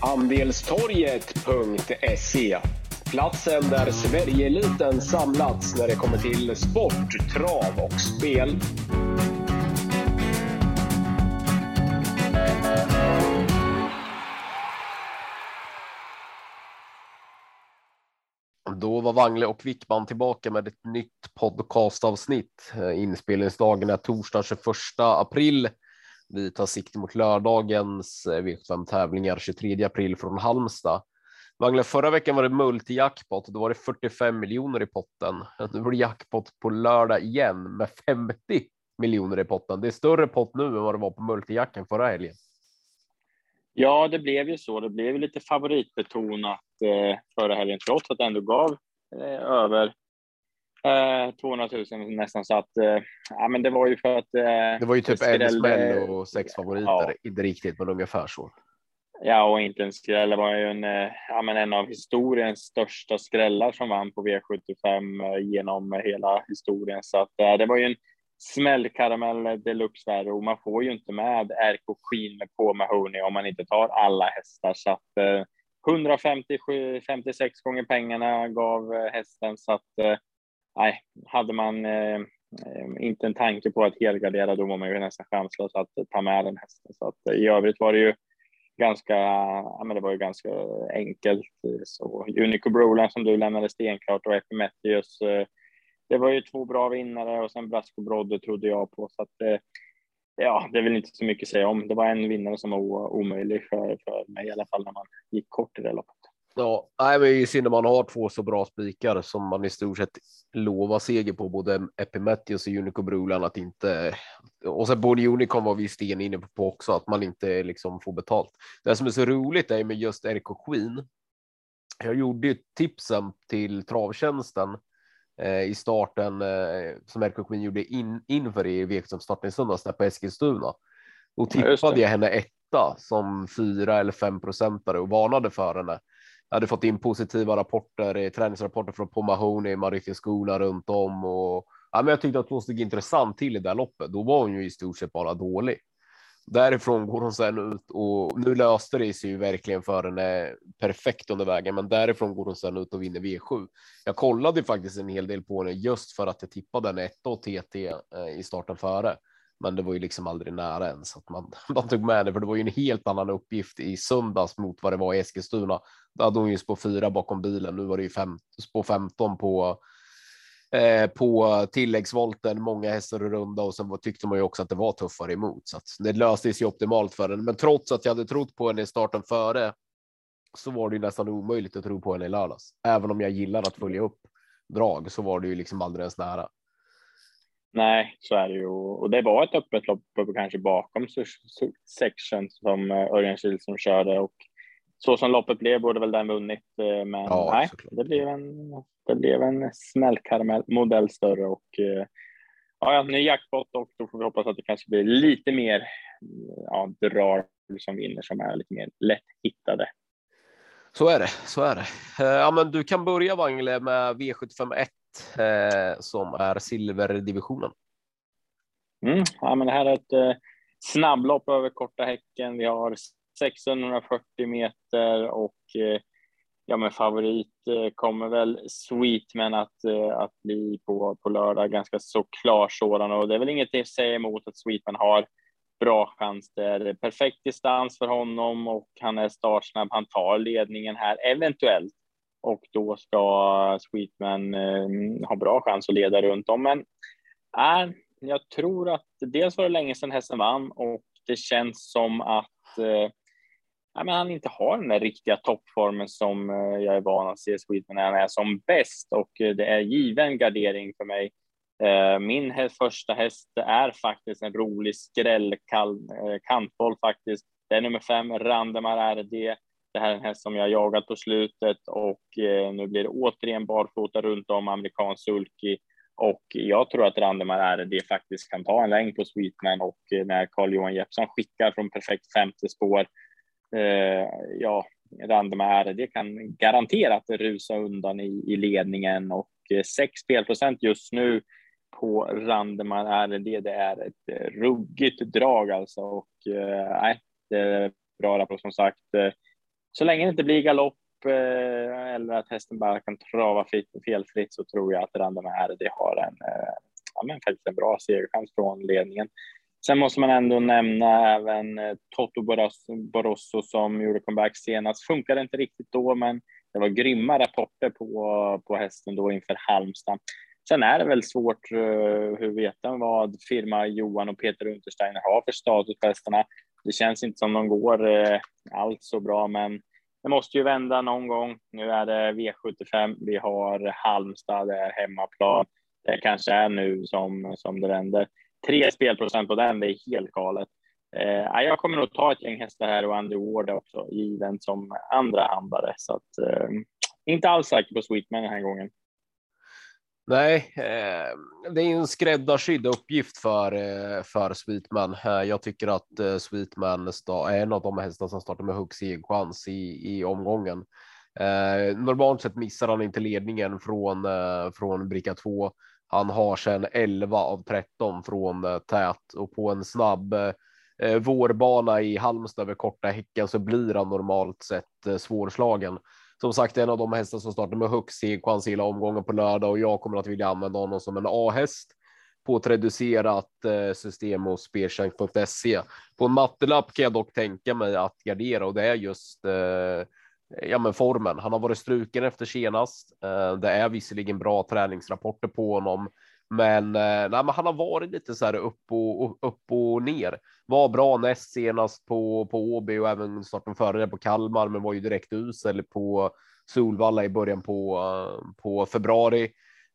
Andelstorget.se Platsen där Sverigeeliten samlats när det kommer till sport, trav och spel. Då var Wangle och Wickman tillbaka med ett nytt podcastavsnitt. Eh, inspelningsdagen är torsdag 21 april. Vi tar sikte mot lördagens eh, V75 tävlingar 23 april från Halmstad. Wangle, förra veckan var det multijackpot. Då var det 45 miljoner i potten. Nu blir det jackpot på lördag igen med 50 miljoner i potten. Det är större pott nu än vad det var på multijacken förra helgen. Ja, det blev ju så. Det blev lite favoritbetonat eh, förra helgen, trots att det ändå gav eh, över eh, 200 000 nästan. Så att, eh, ja, men det var ju för att. Eh, det var ju typ en smäll och sex favoriter. Ja. Inte riktigt, men ungefär så. Ja, och inte en skräll. Det var ju en, eh, ja, men en av historiens största skrällar som vann på V75 eh, genom hela historien. Så att, det var ju en smällkaramell deluxe värre och man får ju inte med RK Queen med på Mahoney om man inte tar alla hästar. Så att eh, 157, 56 gånger pengarna gav eh, hästen så att eh, nej, hade man eh, inte en tanke på att helgardera då var man ju nästan chanslös att ta med den hästen. Så att eh, i övrigt var det ju ganska, ja, men det var ju ganska enkelt. Så Unico Broland som du lämnade stenklart och Epimetheus eh, det var ju två bra vinnare och sen Brasco Brodde trodde jag på. Så att, eh, ja, det är väl inte så mycket att säga om. Det var en vinnare som var omöjlig för, för mig i alla fall när man gick kort i det loppet. Ja, nej, men det är synd när man har två så bra spikar som man i stort sett lovar seger på både Epimetheus och Unico Brulan att inte. Och sen både Unicom var vi sten inne på också att man inte liksom får betalt. Det som är så roligt är med just RK Queen. Jag gjorde ju tipsen till travtjänsten Eh, i starten eh, som RK Queen gjorde in, inför i V75-starten i söndags där på Eskilstuna. Då tippade jag henne etta som fyra eller fem procentare och varnade för henne. Jag hade fått in positiva rapporter, eh, träningsrapporter från Pomahony, Mauritius-skorna runt om och ja, men jag tyckte att hon stod intressant till i det där loppet. Då var hon ju i stort sett bara dålig. Därifrån går hon sen ut och nu löste det sig ju verkligen för henne perfekt under vägen, men därifrån går hon sen ut och vinner V7. Jag kollade faktiskt en hel del på henne just för att jag tippade en etta och TT eh, i starten före, men det var ju liksom aldrig nära ens att man, man tog med det, för det var ju en helt annan uppgift i söndags mot vad det var i Eskilstuna. Då hade hon ju spår fyra bakom bilen. Nu var det ju fem, spår 15 på Eh, på tilläggsvolten, många hästar och runda och sen tyckte man ju också att det var tuffare emot så att det löstes ju optimalt för den. Men trots att jag hade trott på henne i starten före så var det ju nästan omöjligt att tro på henne i lördags. Även om jag gillar att följa upp drag så var det ju liksom aldrig ens nära. Nej, så är det ju och det var ett öppet lopp kanske bakom section som eh, Örjan Kihlström körde och så som loppet blev borde väl den vunnit, eh, men ja, nej, det blev en, det blev en smällkaramell modell större och eh, ja, ja, ny jackpot och då får vi hoppas att det kanske blir lite mer ja, drag som vinner som är lite mer lätthittade. Så är det, så är det. Eh, ja, men du kan börja Wangle med V751 eh, som är silverdivisionen. Mm, ja, men det här är ett eh, snabblopp över korta häcken. Vi har 1640 meter och eh, ja, men favorit eh, kommer väl Sweetman att, eh, att bli på, på lördag, ganska så klar sådan och det är väl inget att säga emot att Sweetman har bra chans. Det är perfekt distans för honom och han är startsnabb. Han tar ledningen här eventuellt och då ska Sweetman ha bra chans att leda runt om. Men äh, jag tror att dels var det länge sedan hästen vann och det känns som att eh, ja, men han inte har den där riktiga toppformen som eh, jag är van att se Sweden när han är som bäst och eh, det är given gardering för mig. Eh, min häst, första häst är faktiskt en rolig skrällkantboll faktiskt. Det är nummer fem, Randemar RD. Det här är en häst som jag jagat på slutet och nu blir det återigen barfota runt om amerikansk sulky och jag tror att Randemar RD faktiskt kan ta en längd på Sweetman och när Carl Johan Jeppsson skickar från perfekt femte spår eh, ja, Randemar, det kan garanterat rusa undan i, i ledningen och eh, 6 spelprocent just nu på Randemar RD. Det är ett eh, ruggigt drag alltså och eh, nej, det bra rapport som sagt. Eh, så länge det inte blir galopp eller att hästen bara kan trava fritt felfritt så tror jag att Randemar det har en, ja, men faktiskt en bra segerchans från ledningen. Sen måste man ändå nämna även eh, Toto Borosso som gjorde comeback senast. Funkade inte riktigt då, men det var grymma rapporter på, på hästen då inför Halmstad. Sen är det väl svårt uh, hur veta vad firma Johan och Peter Untersteiner har för status på hästarna. Det känns inte som de går uh, allt så bra, men det måste ju vända någon gång. Nu är det V75. Vi har Halmstad, det är hemmaplan. Det kanske är nu som, som det vänder. Tre spelprocent på den, det är helt galet. Eh, jag kommer nog ta ett gäng hästar här och Andy Ward också, given som andra handlare. Så att, eh, inte alls säker på Sweetman den här gången. Nej, eh, det är en skräddarsydd uppgift för, eh, för Sweetman. Eh, jag tycker att eh, Sweetman är en av de hästar som startar med högst chans i, i omgången. Eh, normalt sett missar han inte ledningen från, eh, från bricka 2. Han har sedan 11 av 13 från eh, tät och på en snabb eh, vårbana i Halmstad över korta häcken så blir han normalt sett eh, svårslagen. Som sagt, en av de hästar som startar med högst chans hela omgången på lördag och jag kommer att vilja använda honom som en A-häst på ett reducerat eh, system hos speltjänst.se. På en mattelapp kan jag dock tänka mig att gardera och det är just eh, ja, men formen. Han har varit struken efter senast. Eh, det är visserligen bra träningsrapporter på honom, men, eh, nej, men han har varit lite så här upp och upp och ner. Var bra näst senast på på Åby och även starten före det på Kalmar, men var ju direkt usel på Solvalla i början på eh, på februari.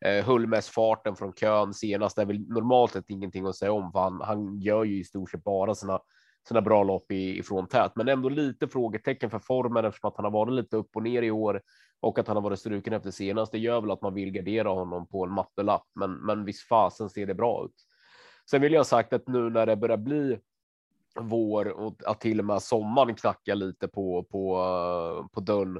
Eh, höll mest farten från kön senast. Är väl normalt sett ingenting att säga om, för han, han gör ju i stort sett bara sina sina bra lopp ifrån tät, men ändå lite frågetecken för formen eftersom att han har varit lite upp och ner i år och att han har varit struken efter senast. Det gör väl att man vill gardera honom på en mattelapp, men, men visst fasen ser det bra ut. Sen vill jag sagt att nu när det börjar bli vår och att till och med sommaren knackar lite på på på dörren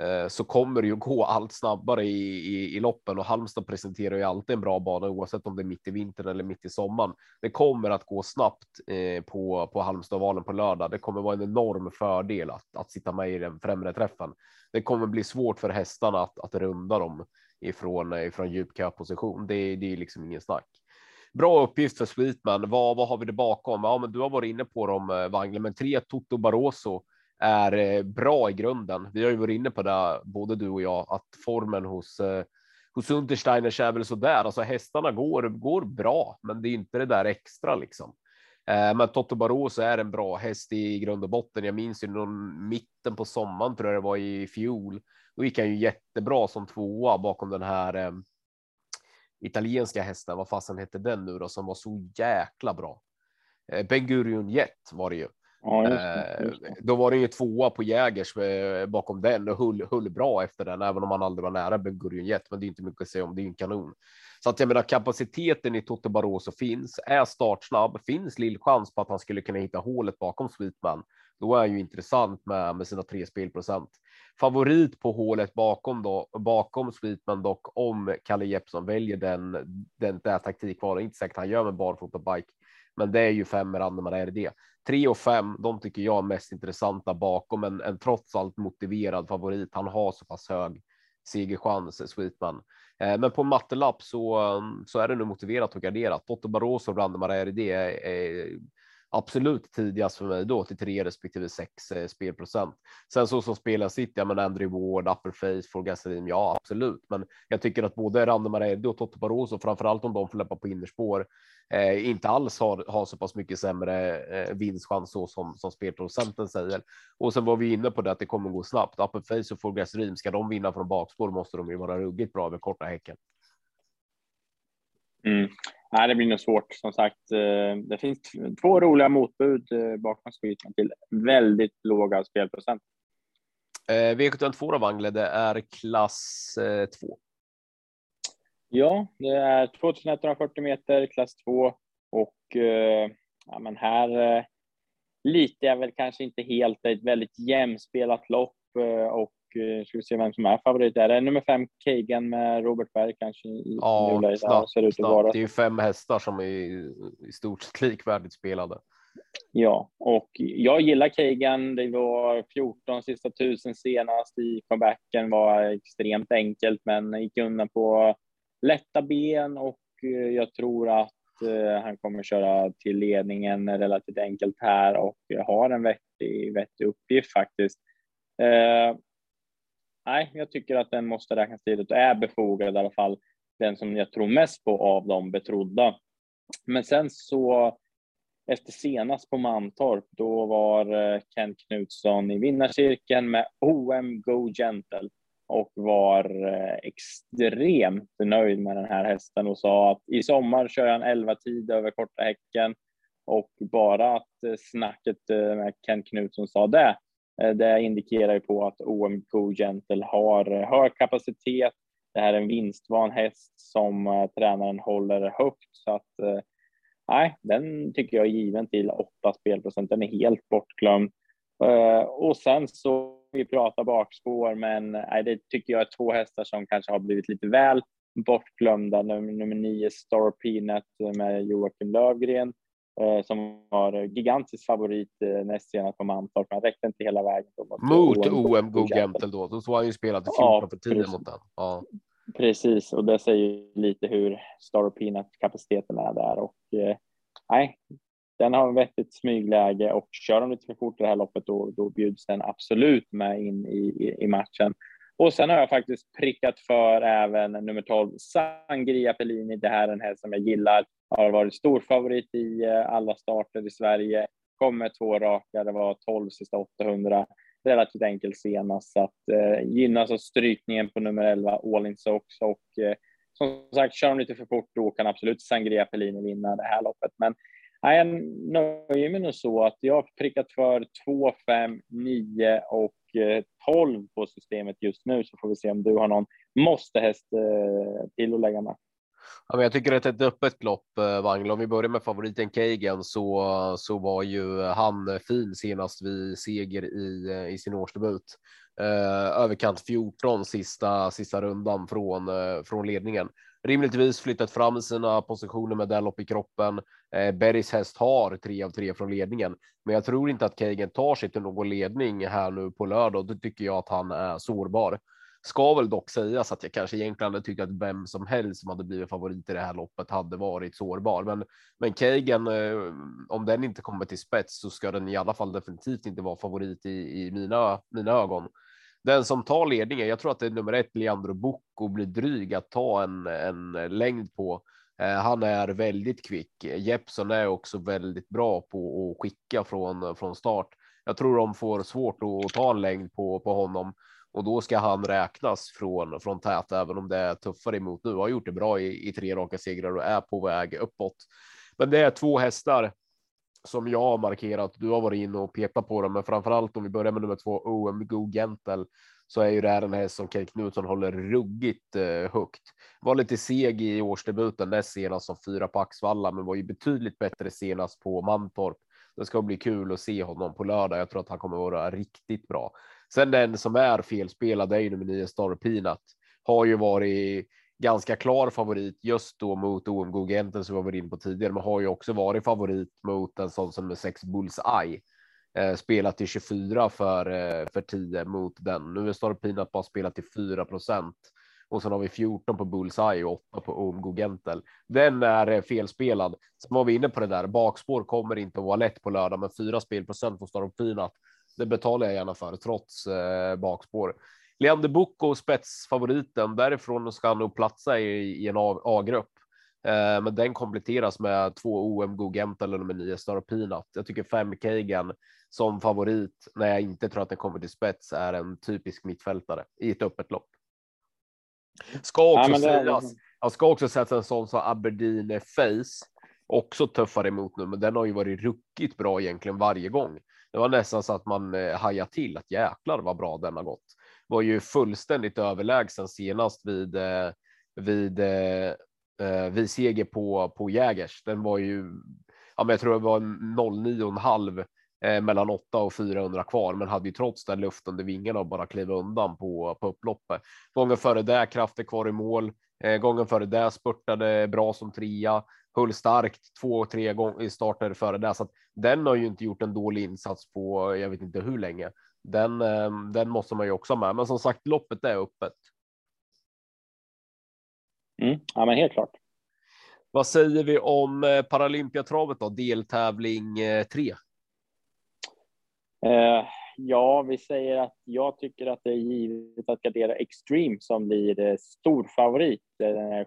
Eh, så kommer det ju gå allt snabbare i, i, i loppen och Halmstad presenterar ju alltid en bra bana oavsett om det är mitt i vintern eller mitt i sommaren. Det kommer att gå snabbt eh, på, på Halmstadvalen på lördag. Det kommer vara en enorm fördel att, att sitta med i den främre träffen. Det kommer bli svårt för hästarna att, att runda dem ifrån, ifrån djup position. Det, det är liksom ingen snack. Bra uppgift för Sweetman. Vad, vad har vi det bakom? Ja, men du har varit inne på dem, eh, Wangle, men tre Toto Barroso är eh, bra i grunden. Vi har ju varit inne på det, både du och jag, att formen hos eh, hos Untersteiners är väl så där. Alltså hästarna går, går bra, men det är inte det där extra liksom. Eh, men Toto Barroso är en bra häst i grund och botten. Jag minns ju någon mitten på sommaren tror jag det var i fjol. Då gick han ju jättebra som tvåa bakom den här eh, italienska hästen. Vad fasen hette den nu då som var så jäkla bra? Eh, Ben Gurion Jet var det ju. Ja, just det, just det. Då var det ju tvåa på Jägers eh, bakom den och höll, höll bra efter den, även om han aldrig var nära Ben Gurion Jet. Men det är inte mycket att säga om. Det är en kanon. Så att jag menar kapaciteten i Toto Barroso finns, är startsnabb, finns lill chans på att han skulle kunna hitta hålet bakom Sweetman. Då är han ju intressant med, med sina tre spelprocent. Favorit på hålet bakom då, bakom Sweetman dock om Kalle Jeppsson väljer den, den där taktikvalen. Inte säkert han gör med barfota bike, men det är ju fem med Randemar är det. tre och fem. de tycker jag är mest intressanta bakom en, en trots allt motiverad favorit. Han har så pass hög segerchans, Sweetman. Eh, men på mattelapp så, så är det nu motiverat och garderat. Toto Barroso och Brandemar är det är absolut tidigast för mig då till 3 respektive 6 eh, spelprocent. Sen så som spelar sitt, ja men Andrew Ward, Upperface, Forgasarin, ja absolut. Men jag tycker att både Randemar och Totte Barroso, framförallt om de får löpa på innerspår, eh, inte alls har, har så pass mycket sämre eh, vinstchans så som, som spelprocenten säger. Och sen var vi inne på det att det kommer gå snabbt. Upperface och Forgasarin, ska de vinna från bakspår måste de ju vara ruggigt bra över korta häcken. Mm. Nej, det blir nog svårt. Som sagt, eh, det finns två roliga motbud eh, bakom skiten till väldigt låga spelprocent. Eh, V752 då, Wangle, det är klass 2. Ja, det är 2140 meter, klass 2 och ja, men här litar jag väl kanske inte helt. Det är ett väldigt jämspelat lopp och ska vi se vem som är favorit. Är det nummer fem Kagan med Robert Berg kanske? Ja, snabbt, ser ut att vara. Det är ju fem hästar som är i, stort sett likvärdigt spelade. Ja, och jag gillar Kagan. Det var 14 sista tusen senast i comebacken. var extremt enkelt, men gick undan på lätta ben och eh, jag tror att eh, han kommer köra till ledningen relativt enkelt här och har en vettig, vettig uppgift faktiskt. Eh, nej, jag tycker att den måste räknas tidigt och är befogad i alla fall. Den som jag tror mest på av de betrodda. Men sen så efter senast på Mantorp, då var eh, Kent Knutsson i vinnarcirkeln med OM Go Gentle och var eh, extremt nöjd med den här hästen och sa att i sommar kör han 11 tid över korta häcken och bara att eh, snacket med Kent Knutsson sa det, Eh, det indikerar ju på att OM Go Gentle har eh, hög kapacitet. Det här är en vinstvan häst som eh, tränaren håller högt så att nej, den tycker jag är given till 8 spelprocent. Den är helt bortglömd. Uh, och sen så vi pratar bakspår, men nej, det tycker jag är två hästar som kanske har blivit lite väl bortglömda. Nummer, nummer nio Star Peanut med Joakim Lövgren uh, som var gigantisk favorit uh, näst senast på Mantorp, men räckte inte hela vägen. Mot OM Go Gentle då, så han ju spelat i 14 ja, för 10 mot den. Ja. Precis, och det säger lite hur Star och Peanut kapaciteten är där och eh, nej, den har en vettigt smygläge och kör de lite för fort i det här loppet då, då bjuds den absolut med in i, i, i matchen. Och sen har jag faktiskt prickat för även nummer 12 Sangria Pellini. Det här är en häst som jag gillar. Har varit stor favorit i eh, alla starter i Sverige. Kom med två raka. Det var 12 sista 800 relativt enkel senast. Så att eh, gynnas av strykningen på nummer 11, All In Sox. Och eh, som sagt, kör de lite för fort då kan absolut Sangria Pellini vinna det här loppet. Men jag nöjer mig nog så att jag har prickat för 2, 5, 9 och 12 på systemet just nu så får vi se om du har någon måste-häst eh, till att lägga med. Ja, men jag tycker att det är ett öppet lopp, eh, Wangel. Om vi börjar med favoriten Kagan så, så var ju han fin senast vid seger i, eh, i sin årsdebut. Eh, överkant 14 sista, sista rundan från, från ledningen. Rimligtvis flyttat fram sina positioner med lopp i kroppen. Eh, Bergs häst har tre av tre från ledningen, men jag tror inte att Kagan tar sig till någon ledning här nu på lördag. Då tycker jag att han är sårbar. Ska väl dock sägas att jag kanske egentligen hade tyckt att vem som helst som hade blivit favorit i det här loppet hade varit sårbar. Men, men Kagan, eh, om den inte kommer till spets så ska den i alla fall definitivt inte vara favorit i, i mina, mina ögon. Den som tar ledningen, jag tror att det är nummer ett, Leandro Bocco, blir dryg att ta en, en längd på. Eh, han är väldigt kvick. Jeppson är också väldigt bra på att skicka från, från start. Jag tror de får svårt att ta en längd på, på honom och då ska han räknas från från tät, även om det är tuffare emot nu. Har gjort det bra i, i tre raka segrar och är på väg uppåt. Men det är två hästar som jag har markerat. Du har varit inne och petat på dem, men framför allt om vi börjar med nummer två OM Go Gentle så är ju det här en häst som Kent Knutsson håller ruggigt eh, högt. Var lite seg i årsdebuten näst senast som fyra på Axvalla, men var ju betydligt bättre senast på Mantorp. Det ska bli kul att se honom på lördag. Jag tror att han kommer vara riktigt bra. Sen den som är felspelad är ju nummer nio Star Peanut. Har ju varit ganska klar favorit just då mot OM Gogenten som vi var inne på tidigare, men har ju också varit favorit mot en sån som med sex Bullseye. Eh, spelat till 24 för eh, för 10 mot den. Nu är Star Peanut bara spelat till 4 procent och sen har vi 14 på Bullseye och 8 på OMG Gentel. Den är eh, felspelad. Sen var vi inne på det där. Bakspår kommer inte att vara lätt på lördag, men 4 spelprocent på Star Peanut det betalar jag gärna för trots eh, bakspår. Leander Bocco spetsfavoriten därifrån ska han nog platsa i, i en A-grupp. Eh, men den kompletteras med två OM Gogent eller nummer nio Star Peanut. Jag tycker fem Kagan som favorit när jag inte tror att den kommer till spets är en typisk mittfältare i ett öppet lopp. Ska också ja, sägas. Jag ska också sätta en sån som Aberdeen Face också tuffare emot nu, men den har ju varit ruckigt bra egentligen varje gång. Det var nästan så att man eh, hajade till att jäklar vad bra den har gått. Var ju fullständigt överlägsen senast vid eh, vid eh, eh, vid seger på på Jägers. Den var ju. Ja, men jag tror det var 09,5 mellan 8 och 400 kvar, men hade ju trots den luft under vingarna och bara kliva undan på på upploppet. Gången före det krafter kvar i mål. Gången före det spurtade bra som trea höll starkt två, och tre gånger starter före det, så att den har ju inte gjort en dålig insats på jag vet inte hur länge. Den, ehm, den måste man ju också ha med, men som sagt, loppet är öppet. Mm, ja, men helt klart. Vad säger vi om eh, Paralympiatravet då? Deltävling eh, tre. Eh, ja, vi säger att jag tycker att det är givet att gardera Extreme som blir eh, stor favorit. Den är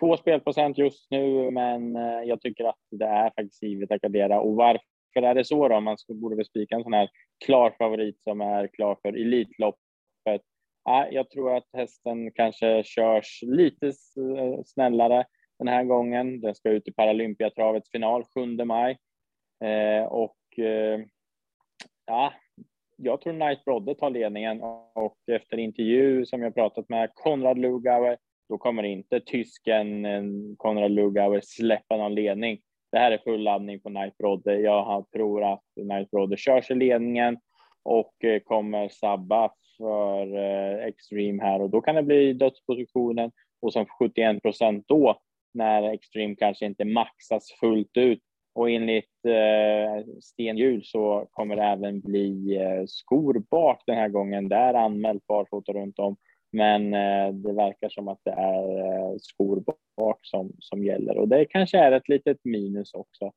72 spelprocent just nu, men eh, jag tycker att det är faktiskt givet att gardera. Och varför för är det så då? Man borde väl spika en sån här klar favorit som är klar för Elitloppet. jag tror att hästen kanske körs lite eh, snällare den här gången. Den ska ut i Paralympiatravets final 7 maj. Eh, och eh, ja, jag tror Knight Brodde tar ledningen och efter intervju som jag pratat med Konrad Lugauer, då kommer inte tysken eh, Konrad Lugauer släppa någon ledning. Det här är full laddning på Knight Brodde. Jag tror att Knight Brodde kör sig ledningen och eh, kommer sabba för eh, Extreme här och då kan det bli dödspositionen och som 71 procent då när Extreme kanske inte maxas fullt ut. Och enligt eh, stenhjul så kommer det även bli eh, skor bak den här gången. Det är anmält barfota runt om, men eh, det verkar som att det är eh, skor bak som, som gäller och det kanske är ett litet minus också.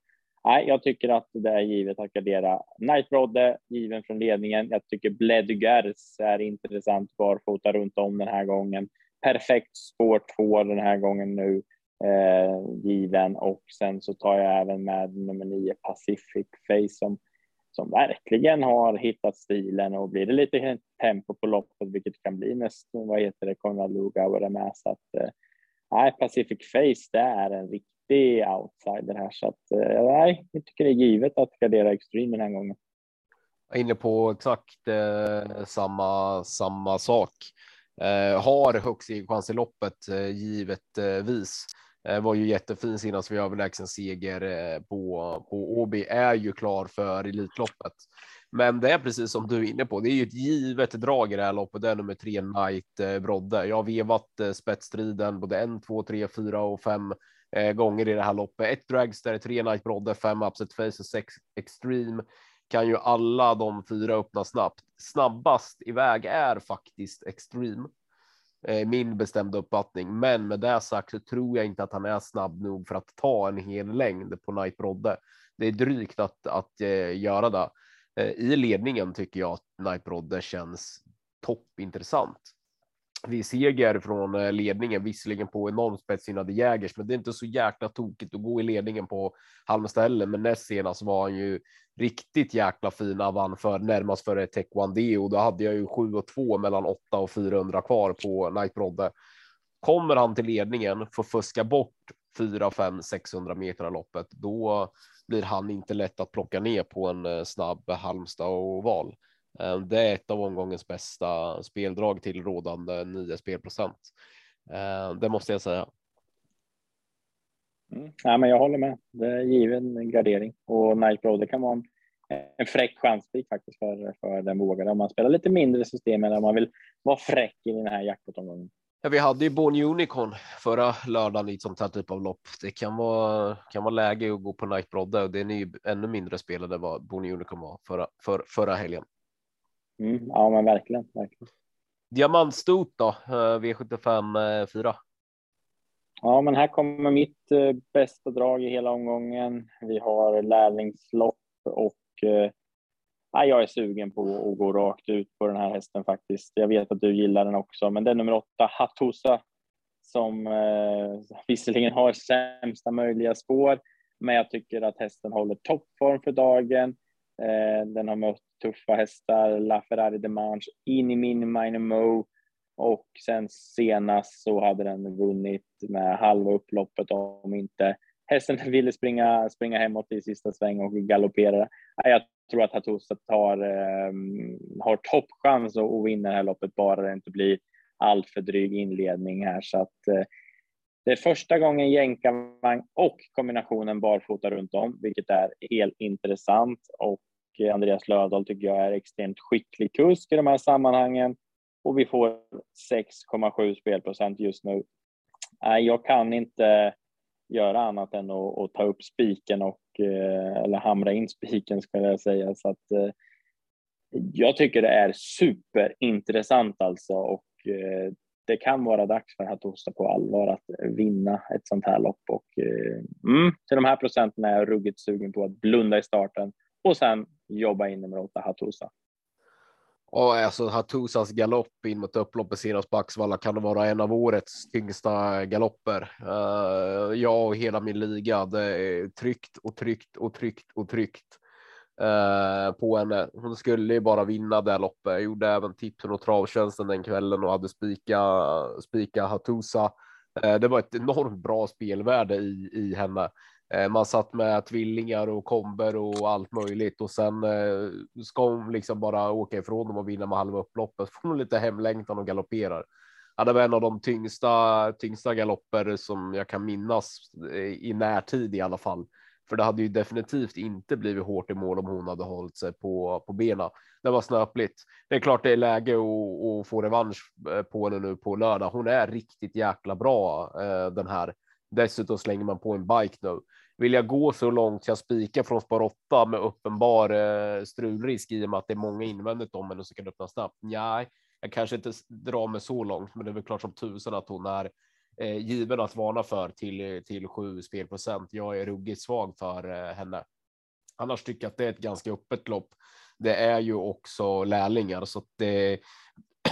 Nej, jag tycker att det är givet att gardera Night Brodde, given från ledningen. Jag tycker Bledgers är intressant barfota runt om den här gången. Perfekt spår två den här gången nu eh, given och sen så tar jag även med nummer nio Pacific Face som, som verkligen har hittat stilen och blir det lite tempo på loppet, vilket kan bli nästan, vad heter det, Konrad Lugauer är med så att eh, nej, Pacific Face, det är en riktig outsider här så att eh, nej, jag tycker det är givet att gardera Extreme den här gången. Jag är inne på exakt eh, samma, samma sak. Eh, har högst chans i loppet eh, givetvis. Eh, var ju jättefin senast vid överlägsen seger eh, på, på Åby, är ju klar för Elitloppet. Men det är precis som du är inne på. Det är ju ett givet drag i det här loppet. Det är nummer tre Knight eh, Brodde. Jag har vevat spetsstriden både en, två, tre, fyra och fem gånger i det här loppet. Ett dragster, tre Knight Brodde, fem Upset Face och sex Extreme kan ju alla de fyra öppna snabbt. Snabbast iväg är faktiskt Extreme. Eh, min bestämda uppfattning. Men med det sagt så tror jag inte att han är snabb nog för att ta en hel längd på Knight Brodde. Det är drygt att, att eh, göra det. Eh, I ledningen tycker jag att Knight Brodde känns toppintressant. Vi seger från eh, ledningen, visserligen på enormt spetsinade Jägers, men det är inte så jäkla tokigt att gå i ledningen på Halmstad heller. Men näst senast var han ju riktigt jäkla fina vann för närmast före Taekwondo och då hade jag ju 7 och 2 mellan 8 och 400 kvar på Night Brodde. Kommer han till ledningen, får fuska bort 4, 5, 600 meter av loppet, då blir han inte lätt att plocka ner på en eh, snabb Halmstad och val. Eh, det är ett av omgångens bästa speldrag till rådande 9 spelprocent. Eh, det måste jag säga. Mm. Ja, men jag håller med. Det är given gardering och Night Road kan vara en, en fräck chanspik faktiskt för, för den vågade om man spelar lite mindre system eller om man vill vara fräck i den här jackpot-omgången. Ja, vi hade ju Born Unicorn förra lördagen i ett sånt här typ av lopp. Det kan vara, kan vara läge att gå på Night Brodde och det är ny, ännu mindre spelade vad Born Unicorn var förra, för, förra helgen. Mm, ja, men verkligen, verkligen. Diamantstot då, eh, V75 4. Ja, men här kommer mitt eh, bästa drag i hela omgången. Vi har lärlingslopp och eh, jag är sugen på att gå rakt ut på den här hästen faktiskt. Jag vet att du gillar den också, men det är nummer åtta, Hattusa, som eh, visserligen har sämsta möjliga spår, men jag tycker att hästen håller toppform för dagen. Eh, den har mött tuffa hästar, La Ferrari de Manche, in i min Minor Mo och sen senast så hade den vunnit med halva upploppet om inte hästen ville springa, springa hemåt i sista sväng och galoppera. Jag tror att Hatusa tar, ehm, har toppchans att vinna det här loppet bara det inte blir allt för dryg inledning här så att eh, det är första gången jänkarvagn och kombinationen barfota runt om, vilket är helt intressant och Andreas Lövdahl tycker jag är extremt skicklig kusk i de här sammanhangen och vi får 6,7 spelprocent just nu. Nej, jag kan inte göra annat än att, att ta upp spiken och eh, eller hamra in spiken skulle jag säga. Så att eh, jag tycker det är superintressant alltså och eh, det kan vara dags för Hatosta på allvar att vinna ett sånt här lopp och eh, mm, till de här procenten är jag ruggigt sugen på att blunda i starten och sen jobba in nummer åtta Hatosa. Ja, alltså Hattusas galopp in mot upploppet senast på Axvalla kan det vara en av årets tyngsta galopper. Eh, uh, jag och hela min liga, det är tryggt och tryggt och tryggt och tryggt Eh, på henne. Hon skulle ju bara vinna det loppet. Jag gjorde även tipsen och travtjänsten den kvällen och hade spika, spika Hatusa. Eh, det var ett enormt bra spelvärde i, i henne. Eh, man satt med tvillingar och komber och allt möjligt och sen ska hon liksom bara åka ifrån dem och vinna med halva upploppet. Får hon lite hemlängtan och galopperar. Ja, det var en av de tyngsta, tyngsta galopper som jag kan minnas i närtid i alla fall. För det hade ju definitivt inte blivit hårt i mål om hon hade hållit sig på, på benen. Det var snöpligt. Det är klart det är läge att få revansch eh, på henne nu på lördag. Hon är riktigt jäkla bra eh, den här. Dessutom slänger man på en bike nu. Vill jag gå så långt jag spikar från spår 8 med uppenbar eh, strulrisk i och med att det är många invändigt om henne så kan öppna snabbt? Nej, jag kanske inte drar mig så långt, men det är väl klart som tusen att hon är eh, given att varna för till till 7 spelprocent. Jag är ruggigt svag för eh, henne. Annars tycker jag att det är ett ganska öppet lopp. Det är ju också lärlingar så att det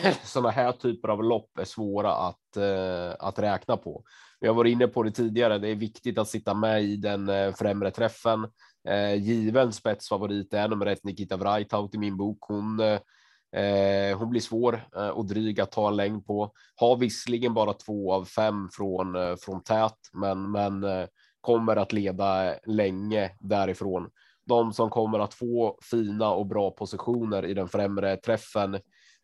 sådana här typer av lopp är svåra att, eh, att räkna på. Vi har varit inne på det tidigare. Det är viktigt att sitta med i den eh, främre träffen. Eh, given spetsfavorit är nummer ett Nikita Vrajtaut i min bok. Hon eh, Eh, hon blir svår eh, och dryg att ta en längd på. Har visserligen bara två av fem från eh, från tät, men men eh, kommer att leda länge därifrån. De som kommer att få fina och bra positioner i den främre träffen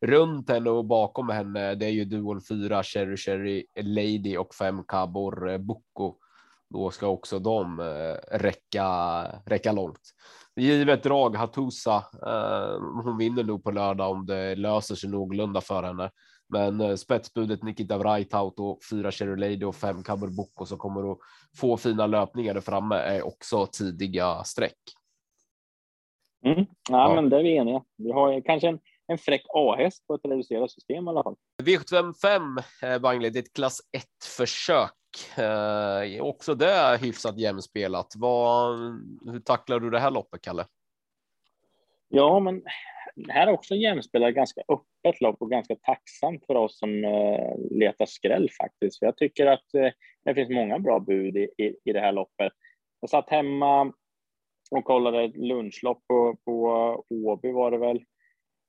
runt henne och bakom henne. Det är ju duon fyra Cherry Cherry Lady och fem Cabor eh, Bucco. Då ska också de eh, räcka, räcka långt. Givet drag Hatusa. Eh, hon vinner nog på lördag om det löser sig någorlunda för henne. Men spetsbudet Nikita Wrightout och fyra Cherry Lady och fem Cabor Bucco som kommer att få fina löpningar där framme är också tidiga streck. Mm. Ja, ja, men det är vi eniga. Vi har kanske en en fräck A-häst på ett reducerat system i alla fall. V75 eh, Bangle, det är ett klass 1 försök. Eh, också det är hyfsat jämspelat. Vad, hur tacklar du det här loppet, Kalle? Ja, men här är också jämspelat, ganska öppet lopp och ganska tacksamt för oss som eh, letar skräll faktiskt. För jag tycker att eh, det finns många bra bud i, i, i det här loppet. Jag satt hemma och kollade ett lunchlopp på, på Åby var det väl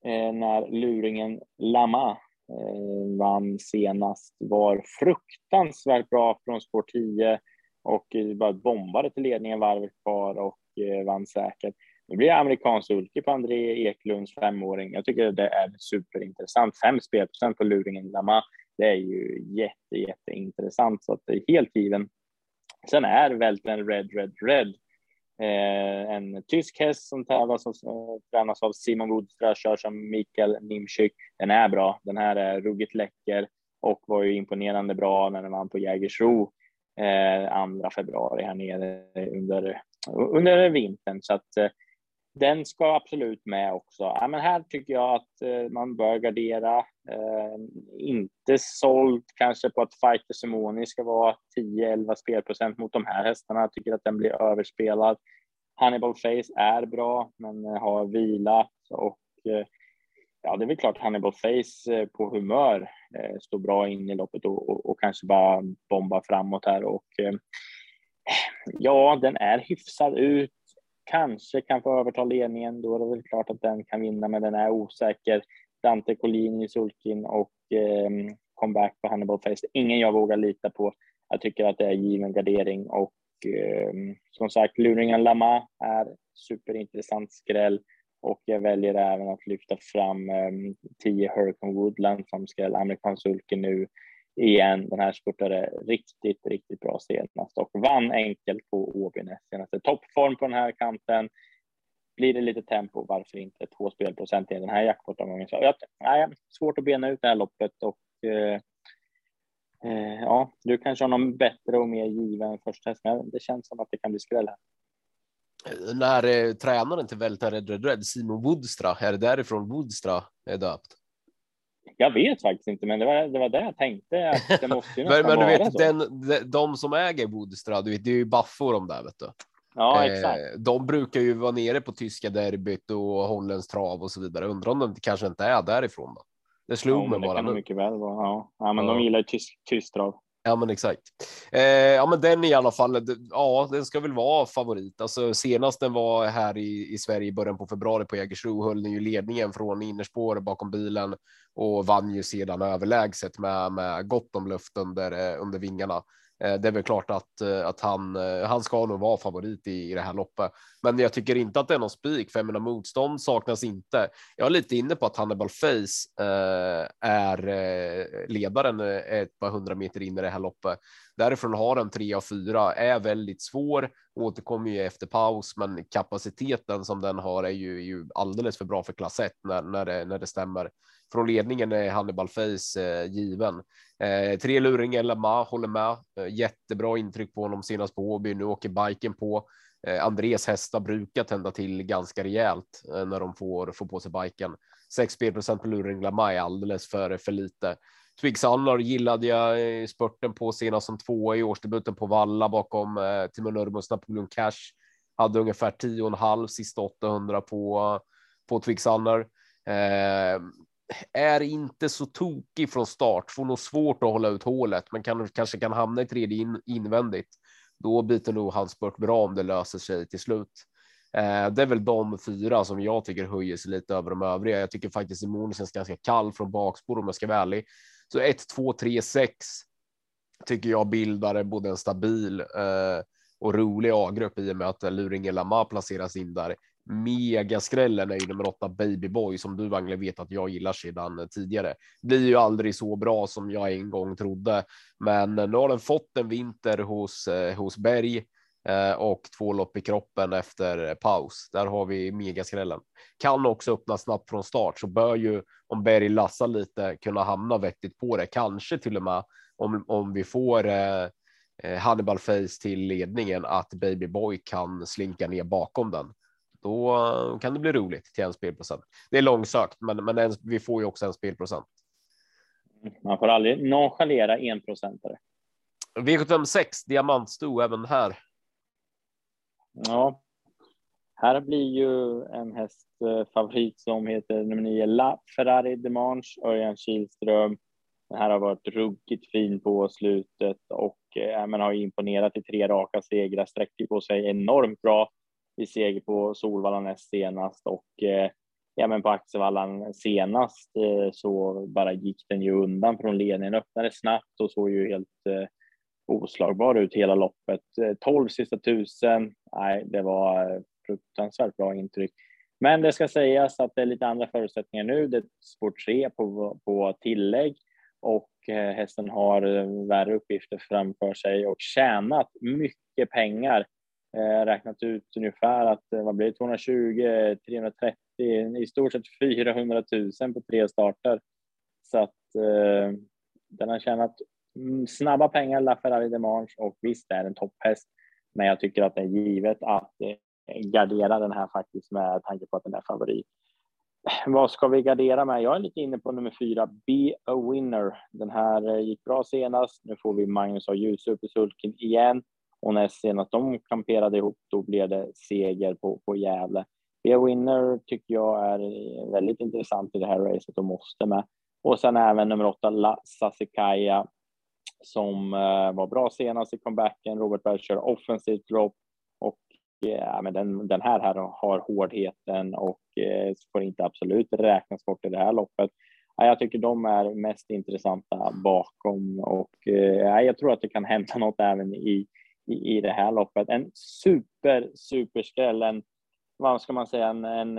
Eh, när luringen Lama eh, vann senast var fruktansvärt bra från spår 10 och eh, bara bombade till ledningen varvet kvar och eh, vann säkert. Nu blir det amerikansk ulke på André Eklunds femåring. Jag tycker det är superintressant. Fem spelprocent på luringen Lama. Det är ju jätte, jätteintressant så att det är helt given. Sen är välten Red, Red, Red Eh, en tysk häst som tävlas och eh, tränas av Simon Wodstra, körs av Mikael Nimczyk. Den är bra. Den här är ruggigt läcker och var ju imponerande bra när den vann på Jägersro eh, 2 februari här nere under, under vintern. Så att eh, den ska absolut med också. Ja, men här tycker jag att eh, man bör gardera. Eh, inte såld kanske på att Fighter Simoni ska vara 10-11 spelprocent mot de här hästarna. Jag tycker att den blir överspelad. Hannibal Face är bra, men eh, har vilat och eh, ja, det är väl klart Hannibal Face eh, på humör eh, står bra in i loppet och, och, och kanske bara bombar framåt här och eh, ja, den är hyfsad ut kanske kan få överta ledningen. Då är det väl klart att den kan vinna, men den är osäker. Dante Collini, Sulkin och eh, comeback på Hannibal Face. Ingen jag vågar lita på. Jag tycker att det är given gardering och eh, som sagt, luringen Lama är superintressant skräll och jag väljer även att lyfta fram eh, 10 Hurricane Woodland som skräll. Amerikan Sulkin nu igen. Den här spurtade riktigt, riktigt bra senast och vann enkelt på Åbynäs senaste. Toppform på den här kanten. Blir det lite tempo, varför inte två spelprocent i den här jackpotomgången? Så jag, nej, svårt att bena ut det här loppet och eh, eh, ja, du kanske har någon bättre och mer given första häst, men det känns som att det kan bli skräll här. När eh, tränaren till Välta Red Red Red, Simon Woodstra, är det därifrån Woodstra är döpt? Jag vet faktiskt inte, men det var det, var det jag tänkte. Att det måste ju men, men du vet, den, de, de som äger Woodstra, du vet, det är ju Baffo de där, vet du. Ja, exakt. Eh, de brukar ju vara nere på tyska derbyt och holländsk trav och så vidare. Undrar om de kanske inte är därifrån. Då. Det slog ja, mig bara. Det kan mycket väl vara. Ja. ja, men ja. de gillar ju tysk, tysk trav. Ja, men exakt. Eh, ja, men den i alla fall. Ja, den ska väl vara favorit. Alltså senast den var här i, i Sverige i början på februari på Jägersro höll den ju ledningen från innerspår bakom bilen och vann ju sedan överlägset med, med gott om luft under, eh, under vingarna. Eh, det är väl klart att, eh, att han, eh, han ska nog vara favorit i, i det här loppet. Men jag tycker inte att det är någon spik, för jag menar, motstånd saknas inte. Jag är lite inne på att Hannibal Face eh, är ledaren ett par hundra meter in i det här loppet. Därifrån har en tre av fyra, är väldigt svår, återkommer ju efter paus, men kapaciteten som den har är ju, är ju alldeles för bra för klass 1 när, när, det, när det stämmer. Från ledningen är Hannibal Face eh, given. Eh, tre luringen Lama håller med. Eh, jättebra intryck på honom senast på Åby. Nu åker biken på. Eh, Andres hästar brukar tända till ganska rejält eh, när de får, får på sig biken. 6 spelprocent på luring Lamai alldeles för, för lite. Twigs Annar gillade jag spurten på senast som tvåa i årsdebuten på Valla bakom eh, Timo Nurmos Napoleon Cash. Hade ungefär 10,5 sista 800 på på Twigs Annar. Eh, är inte så tokig från start, får nog svårt att hålla ut hålet, men kan, kanske kan hamna i tredje in, invändigt. Då biter nog hans spurt bra om det löser sig till slut. Eh, det är väl de fyra som jag tycker höjer sig lite över de övriga. Jag tycker faktiskt Simon känns ganska kall från bakspår om jag ska vara ärlig. Så 1, 2, 3, 6 tycker jag bildar både en stabil eh, och rolig A-grupp i och med att Luring Lama placeras in där megaskrällen är ju nummer åtta Babyboy som du Angle vet att jag gillar sedan tidigare. Blir ju aldrig så bra som jag en gång trodde, men nu har den fått en vinter hos eh, hos Berg eh, och två lopp i kroppen efter paus. Där har vi megaskrällen. Kan också öppna snabbt från start så bör ju om Berg lassar lite kunna hamna vettigt på det. Kanske till och med om om vi får eh, eh Hannibal Face till ledningen att Babyboy kan slinka ner bakom den då kan det bli roligt till en spelprocent. Det är långsökt, men, men en, vi får ju också en spelprocent. Man får aldrig nonchalera enprocentare. V756 diamantsto även här. Ja, här blir ju en häst eh, favorit som heter nummer nio La Ferrari Demange, Örjan Kihlström. Den här har varit ruggigt fin på slutet och eh, men har imponerat i tre raka segrar, sträcker på sig enormt bra i seger på Solvalla näst senast och eh, ja, men på Axevallan senast eh, så bara gick den ju undan från ledningen, öppnade snabbt och såg ju helt eh, oslagbar ut hela loppet. Eh, 12 sista tusen. Nej, det var eh, fruktansvärt bra intryck. Men det ska sägas att det är lite andra förutsättningar nu. Det är spår 3 på, på tillägg och eh, hästen har värre uppgifter framför sig och tjänat mycket pengar eh, räknat ut ungefär att vad blir det, 220, 330, i stort sett 400 000 på tre starter. Så att eh, den har tjänat Mm, snabba pengar, LaFerrari Demange, och visst är en topphäst, men jag tycker att det är givet att eh, gardera den här faktiskt med tanke på att den är favorit. Vad ska vi gardera med? Jag är lite inne på nummer fyra, Be a winner. Den här eh, gick bra senast. Nu får vi Magnus och Ljusup i sulken igen. Och näst senast de kamperade ihop, då blev det seger på, på Gävle. a Winner tycker jag är eh, väldigt intressant i det här racet och måste med. Och sen även nummer åtta, La Sasikaya, som eh, var bra senast i comebacken. Robert Berg kör offensivt lopp och ja, men den, den här, här har hårdheten och eh, får inte absolut räknas bort i det här loppet. Ja, jag tycker de är mest intressanta bakom och uh, jag tror att det kan hända något även i i, i det här loppet. En super, superskräll. En, vad ska man säga, en, en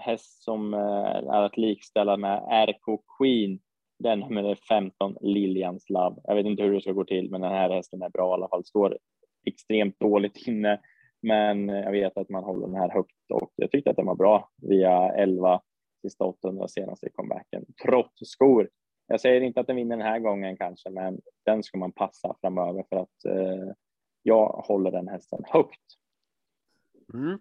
häst som är att likställa med RK Queen. Den med 15 Lilians Love. Jag vet inte hur det ska gå till, men den här hästen är bra i alla fall. Står extremt dåligt inne, men jag vet att man håller den här högt och jag tyckte att den var bra via 11 sista 800 senaste comebacken. Trots skor Jag säger inte att den vinner den här gången kanske, men den ska man passa framöver för att eh, jag håller den hästen högt. Mm.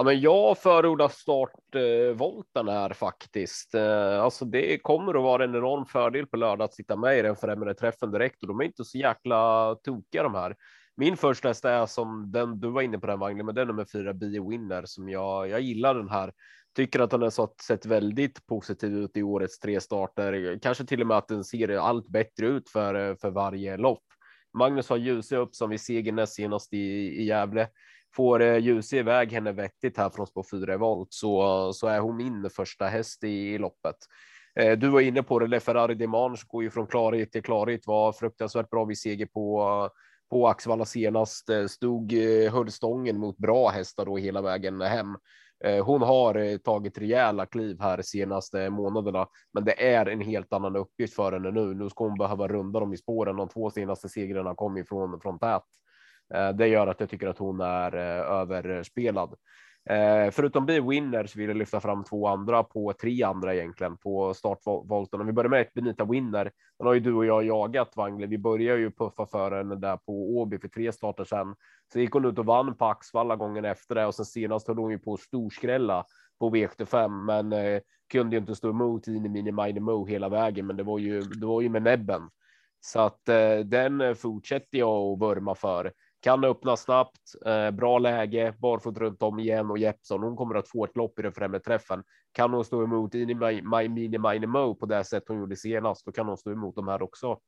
Ja, men jag förordar startvolten eh, här faktiskt. Eh, alltså det kommer att vara en enorm fördel på lördag att sitta med i den främre träffen direkt och de är inte så jäkla tokiga de här. Min första häst är som den du var inne på den vagnen, men den nummer fyra Be Winner som jag. Jag gillar den här. Tycker att den har sett väldigt positiv ut i årets tre starter. Kanske till och med att den ser allt bättre ut för för varje lopp. Magnus har ljus upp som vi seger näst senast i, i Gävle får eh, ljus iväg henne vettigt här från spår 4 volt så, så är hon min första häst i, i loppet. Eh, du var inne på det, LeFerrari Demange går ju från klarhet till klarhet, var fruktansvärt bra vid seger på på Axvalla senast, eh, stod eh, höll stången mot bra hästar då hela vägen hem. Hon har tagit rejäla kliv här senaste månaderna, men det är en helt annan uppgift för henne nu. Nu ska hon behöva runda dem i spåren. De två senaste segrarna kom ifrån från tät. Eh, det gör att jag tycker att hon är eh, överspelad. Eh, förutom Be Winner så vill jag lyfta fram två andra på tre andra egentligen på startvolten. Om vi börjar med ett Benita Winner. Den har ju du och jag jagat Wangle. Vi börjar ju puffa för henne där på Åby för tre starter sedan. Så gick hon ut och vann på Axvalla gången efter det och sen senast höll hon ju på storskrälla på V75, men eh, kunde ju inte stå emot in i mini mini mo hela vägen. Men det var ju, det var ju med näbben så att eh, den fortsätter jag att vurma för. Kan öppna snabbt, eh, bra läge, barfot runt om igen och Jeppson. Hon kommer att få ett lopp i den främre träffen. Kan hon stå emot in i My Mini Mini Mo på det sätt hon gjorde senast, då kan hon stå emot de här också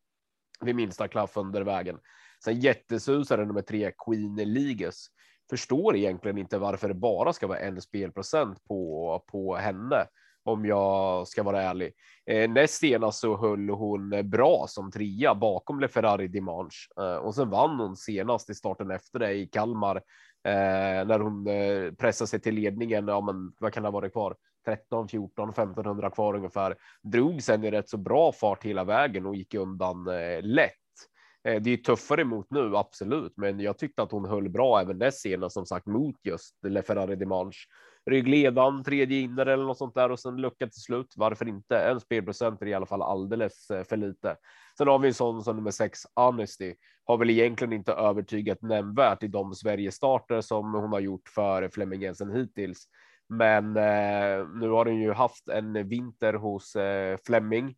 vid minsta klaff under vägen. Sen jättesusare nummer tre Queen Ligas. Förstår egentligen inte varför det bara ska vara en spelprocent på på henne om jag ska vara ärlig. Eh, näst senast så höll hon bra som trea bakom LeFerrari Dimanche eh, och sen vann hon senast i starten efter det i Kalmar eh, när hon eh, pressade sig till ledningen. Ja, men vad kan det ha varit kvar? 13, 14, 1500 kvar ungefär. Drog sen i rätt så bra fart hela vägen och gick undan eh, lätt. Eh, det är tuffare mot nu, absolut, men jag tyckte att hon höll bra även näst senast som sagt mot just LeFerrari Dimanche ryggledan, tredje inner eller något sånt där och sen lucka till slut. Varför inte? En spelprocent är i alla fall alldeles eh, för lite. Sen har vi en sån som nummer sex Honesty har väl egentligen inte övertygat nämnvärt i de Sverige starter som hon har gjort för Flemming Jensen hittills. Men eh, nu har den ju haft en vinter hos eh, Flemming.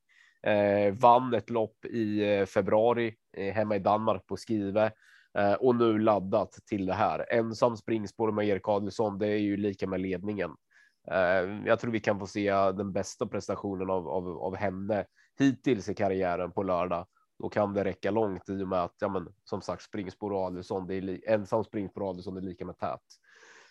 Eh, vann ett lopp i eh, februari eh, hemma i Danmark på Skive Eh, och nu laddat till det här. Ensam springspår med Erik Adelsson, det är ju lika med ledningen. Eh, jag tror vi kan få se den bästa prestationen av, av, av henne hittills i karriären på lördag. Då kan det räcka långt i och med att ja, men, som sagt springspår och Adelsson, det är ensam springspår och Adelsson är lika med tät.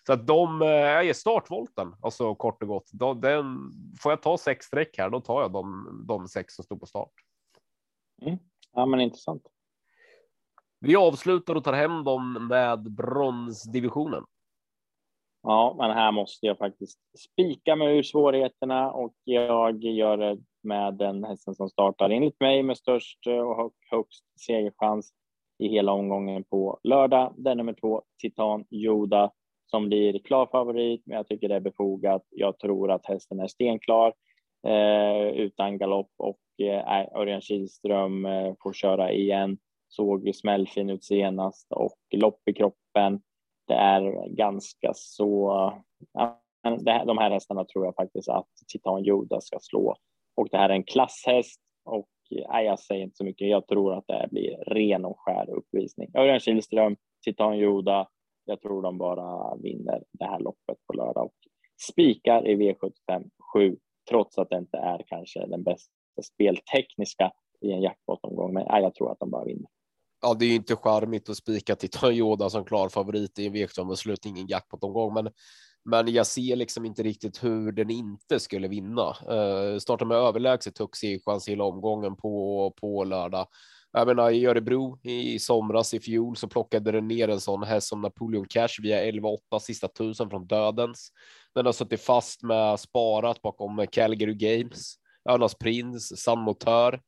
Så att de eh, är startvolten, alltså kort och gott. Då, den, får jag ta sex streck här, då tar jag de, de sex som står på start. Mm. Ja, men intressant. Vi avslutar och tar hem dem med bronsdivisionen. Ja, men här måste jag faktiskt spika mig ur svårigheterna och jag gör det med den hästen som startar enligt mig med störst eh, och högst segerchans i hela omgången på lördag. Den nummer två, Titan Yoda, som blir klar favorit, men jag tycker det är befogat. Jag tror att hästen är stenklar eh, utan galopp och eh, Örjan Kihlström eh, får köra igen såg ju smällfin ut senast och lopp i kroppen. Det är ganska så. De här hästarna tror jag faktiskt att Titan Yoda ska slå och det här är en klasshäst och nej, jag säger inte så mycket. Jag tror att det här blir ren och skär uppvisning. Örjan Kihlström, Titan Yoda. Jag tror de bara vinner det här loppet på lördag och spikar i V75 7 trots att det inte är kanske den bästa speltekniska i en jackpot-omgång. Men nej, jag tror att de bara vinner ja, det är ju inte charmigt att spika till Toyota som klar favorit i en V75 ingen jackpot-omgång, men men jag ser liksom inte riktigt hur den inte skulle vinna. Eh, startar med överlägset hög chans hela omgången på på lördag. Jag menar i Örebro i somras i fjol så plockade den ner en sån häst som Napoleon Cash via 11-8 sista tusen från dödens. Den har suttit fast med sparat bakom Calgary Games, Önas Prins, San Motör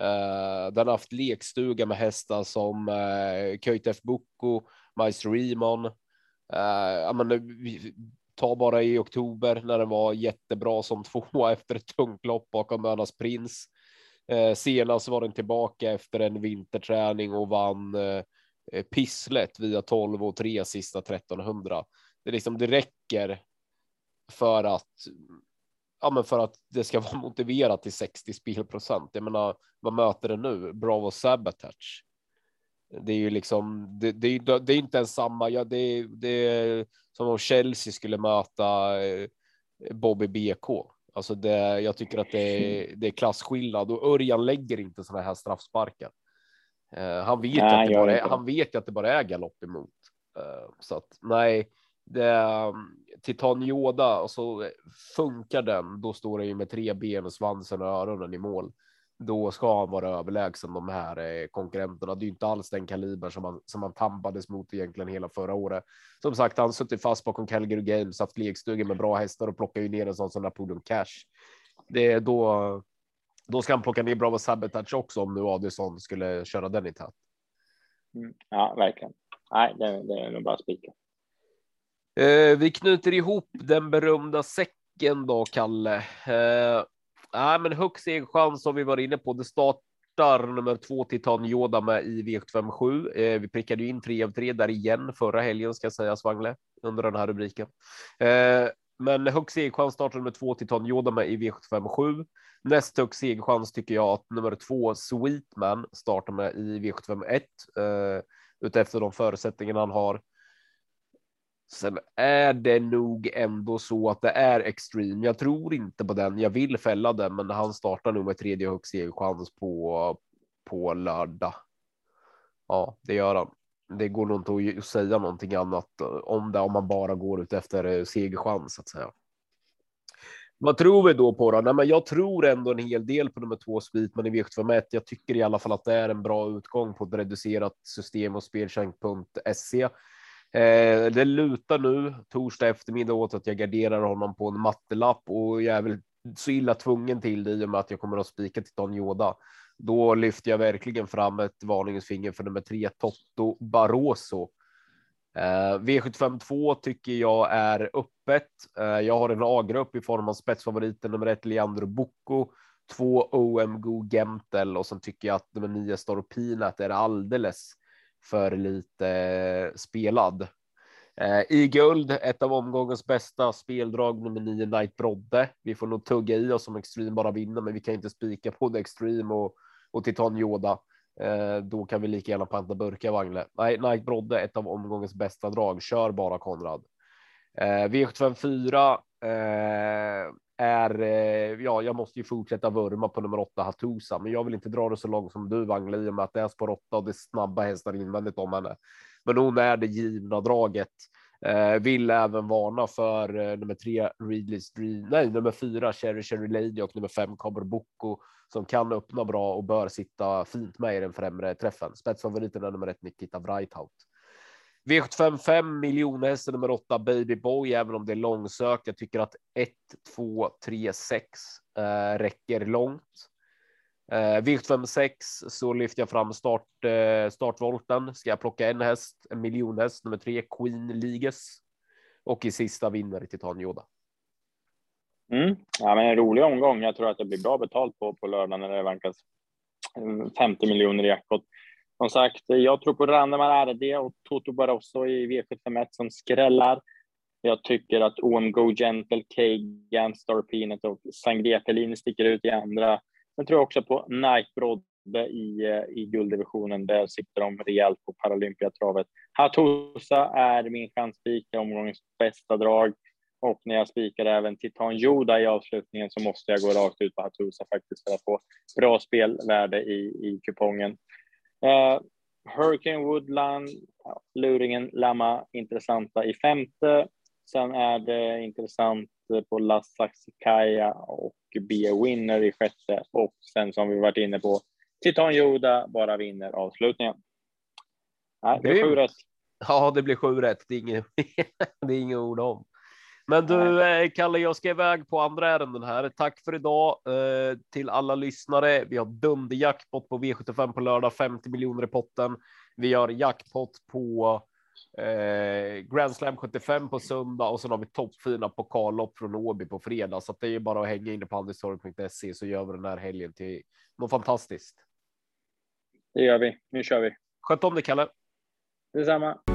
Uh, den har haft lekstuga med hästar som eh, uh, Köjtef Boko, Maestro Rimon. Uh, eh, men, ta bara i oktober när den var jättebra som tvåa efter ett tungt lopp bakom Önas Prins. Uh, senast var den tillbaka efter en vinterträning och vann uh, pisslet via 12 och 3 sista 1300. Det liksom det räcker för att ja, men för att det ska vara motiverat till 60 spelprocent. Jag menar, vad möter det nu? Bravo Sabotage. Det är ju liksom, det, det, det är inte ens samma. Ja, det, det är som om Chelsea skulle möta eh, Bobby BK. Alltså det, jag tycker att det är, det är klasskillnad och Örjan lägger inte sådana här straffsparkar. Uh, han vet nej, att det bara är, han vet att det bara är galopp emot. Uh, så att nej, det um, Titan Yoda och så funkar den. Då står det ju med tre ben och svansen och öronen i mål då ska han vara överlägsen de här eh, konkurrenterna. Det är inte alls den kaliber som man som man tampades mot egentligen hela förra året. Som sagt, han suttit fast bakom Calgary Games, haft lekstugor med bra hästar och plockar ju ner en sån som Napoleon Cash. Det är då. Då ska han plocka ner Bravo Sabotage också om nu Adison skulle köra den i tät. Mm, ja, verkligen. Nej, det, det är nog bara spika. Eh, vi knyter ihop den berömda säcken då, Kalle. Eh, Nej, men högst chans som vi var inne på. Det startar nummer två Titan Yoda med i V757. Eh, vi prickade ju in tre av tre där igen förra helgen ska sägas Wangle under den här rubriken. Eh, men högst segerchans startar nummer två Titan Yoda med i V757. Näst högst segerchans tycker jag att nummer två Sweetman startar med i V751 eh, utefter de förutsättningarna han har. Sen är det nog ändå så att det är extreme. Jag tror inte på den. Jag vill fälla den, men han startar nog med tredje högst segerchans på på lördag. Ja, det gör han. Det går nog inte att säga någonting annat eh, om det om man bara går ut efter eh, segerchans så att säga. Vad tror vi då på då? Nej, men jag tror ändå en hel del på nummer två Speedman i V751. Jag tycker i alla fall att det är en bra utgång på ett reducerat system och spelchank.se. Eh, det lutar nu torsdag eftermiddag åt att jag garderar honom på en mattelapp och jag är väl så illa tvungen till det i och med att jag kommer att spika till Don Yoda. Då lyfter jag verkligen fram ett varningens finger för nummer tre Totto Barroso. Eh, V752 tycker jag är öppet. Eh, jag har en A-grupp i form av spetsfavoriten nummer ett Leandro Bocco, två OM Go Gemtel och sen tycker jag att nummer nio Storopinat är alldeles för lite spelad. Eh, I guld, ett av omgångens bästa speldrag nummer nio Night Brodde. Vi får nog tugga i oss om Extreme bara vinner, men vi kan inte spika på det Extreme och, och Titan Yoda. Eh, då kan vi lika gärna panta burkar Wangle. Nej, Night Brodde, ett av omgångens bästa drag. Kör bara Konrad. Eh, V754 eh, är, eh, ja, jag måste ju fortsätta vurma på nummer åtta Hatusa, men jag vill inte dra det så långt som du Wangle i och med att det är spår åtta och det är snabba hästar invändigt om henne. Men hon är det givna draget. Eh, vill även varna för eh, nummer tre Readley's Dream, nej nummer fyra Cherry Cherry Lady och nummer fem Cobber Boko som kan öppna bra och bör sitta fint med i den främre träffen. Spetsfavoriten är nummer ett Nikita Breithout. V755 miljonhästen nummer åtta Baby Boy, även om det är långsökt. Jag tycker att 1, 2, 3, 6 eh, räcker långt. Eh, V756 så lyfter jag fram start, eh, startvolten. Ska jag plocka en häst, en miljonhäst, nummer tre Queen Liges. Och i sista vinner Titan Yoda. Mm. Ja, men en rolig omgång. Jag tror att det blir bra betalt på, på lördag när det vankas mm, 50 miljoner i jackpot. Som sagt, jag tror på Randemar RD och Toto Barroso i V751 som skrällar. Jag tycker att OM Gentle, Kagan, Star Peanut och Sangria sticker ut i andra. Sen tror jag också på Nike Brodde i, eh, i gulddivisionen. Där sitter de rejält på Paralympiatravet. Hatusa är min chanspik i omgångens bästa drag. Och när jag spikar även Titan Joda i avslutningen så måste jag gå rakt ut på Hatusa faktiskt för att få bra spelvärde i, i kupongen. Uh, Hurricane Woodland, Luringen, Lama intressanta i femte. Sen är det intressant på La Saxicaya och Be Winner i sjätte och sen som vi varit inne på Titan Yoda bara vinner avslutningen. Nej, det blir sju rätt. Ja, det blir sju rätt. Det är inget, det är inget ord om. Men du, eh, Kalle, jag ska iväg på andra ärenden här. Tack för idag eh, till alla lyssnare. Vi har dunderjackpot på V75 på lördag, 50 miljoner i potten. Vi har jackpot på Eh, Grand Slam 75 på söndag och sen har vi toppfina pokallopp från Åby på fredag. Så det är bara att hänga inne på handelstorget.se så gör vi den här helgen till något fantastiskt. Det gör vi. Nu kör vi. Sköt om det, Kalle. Detsamma.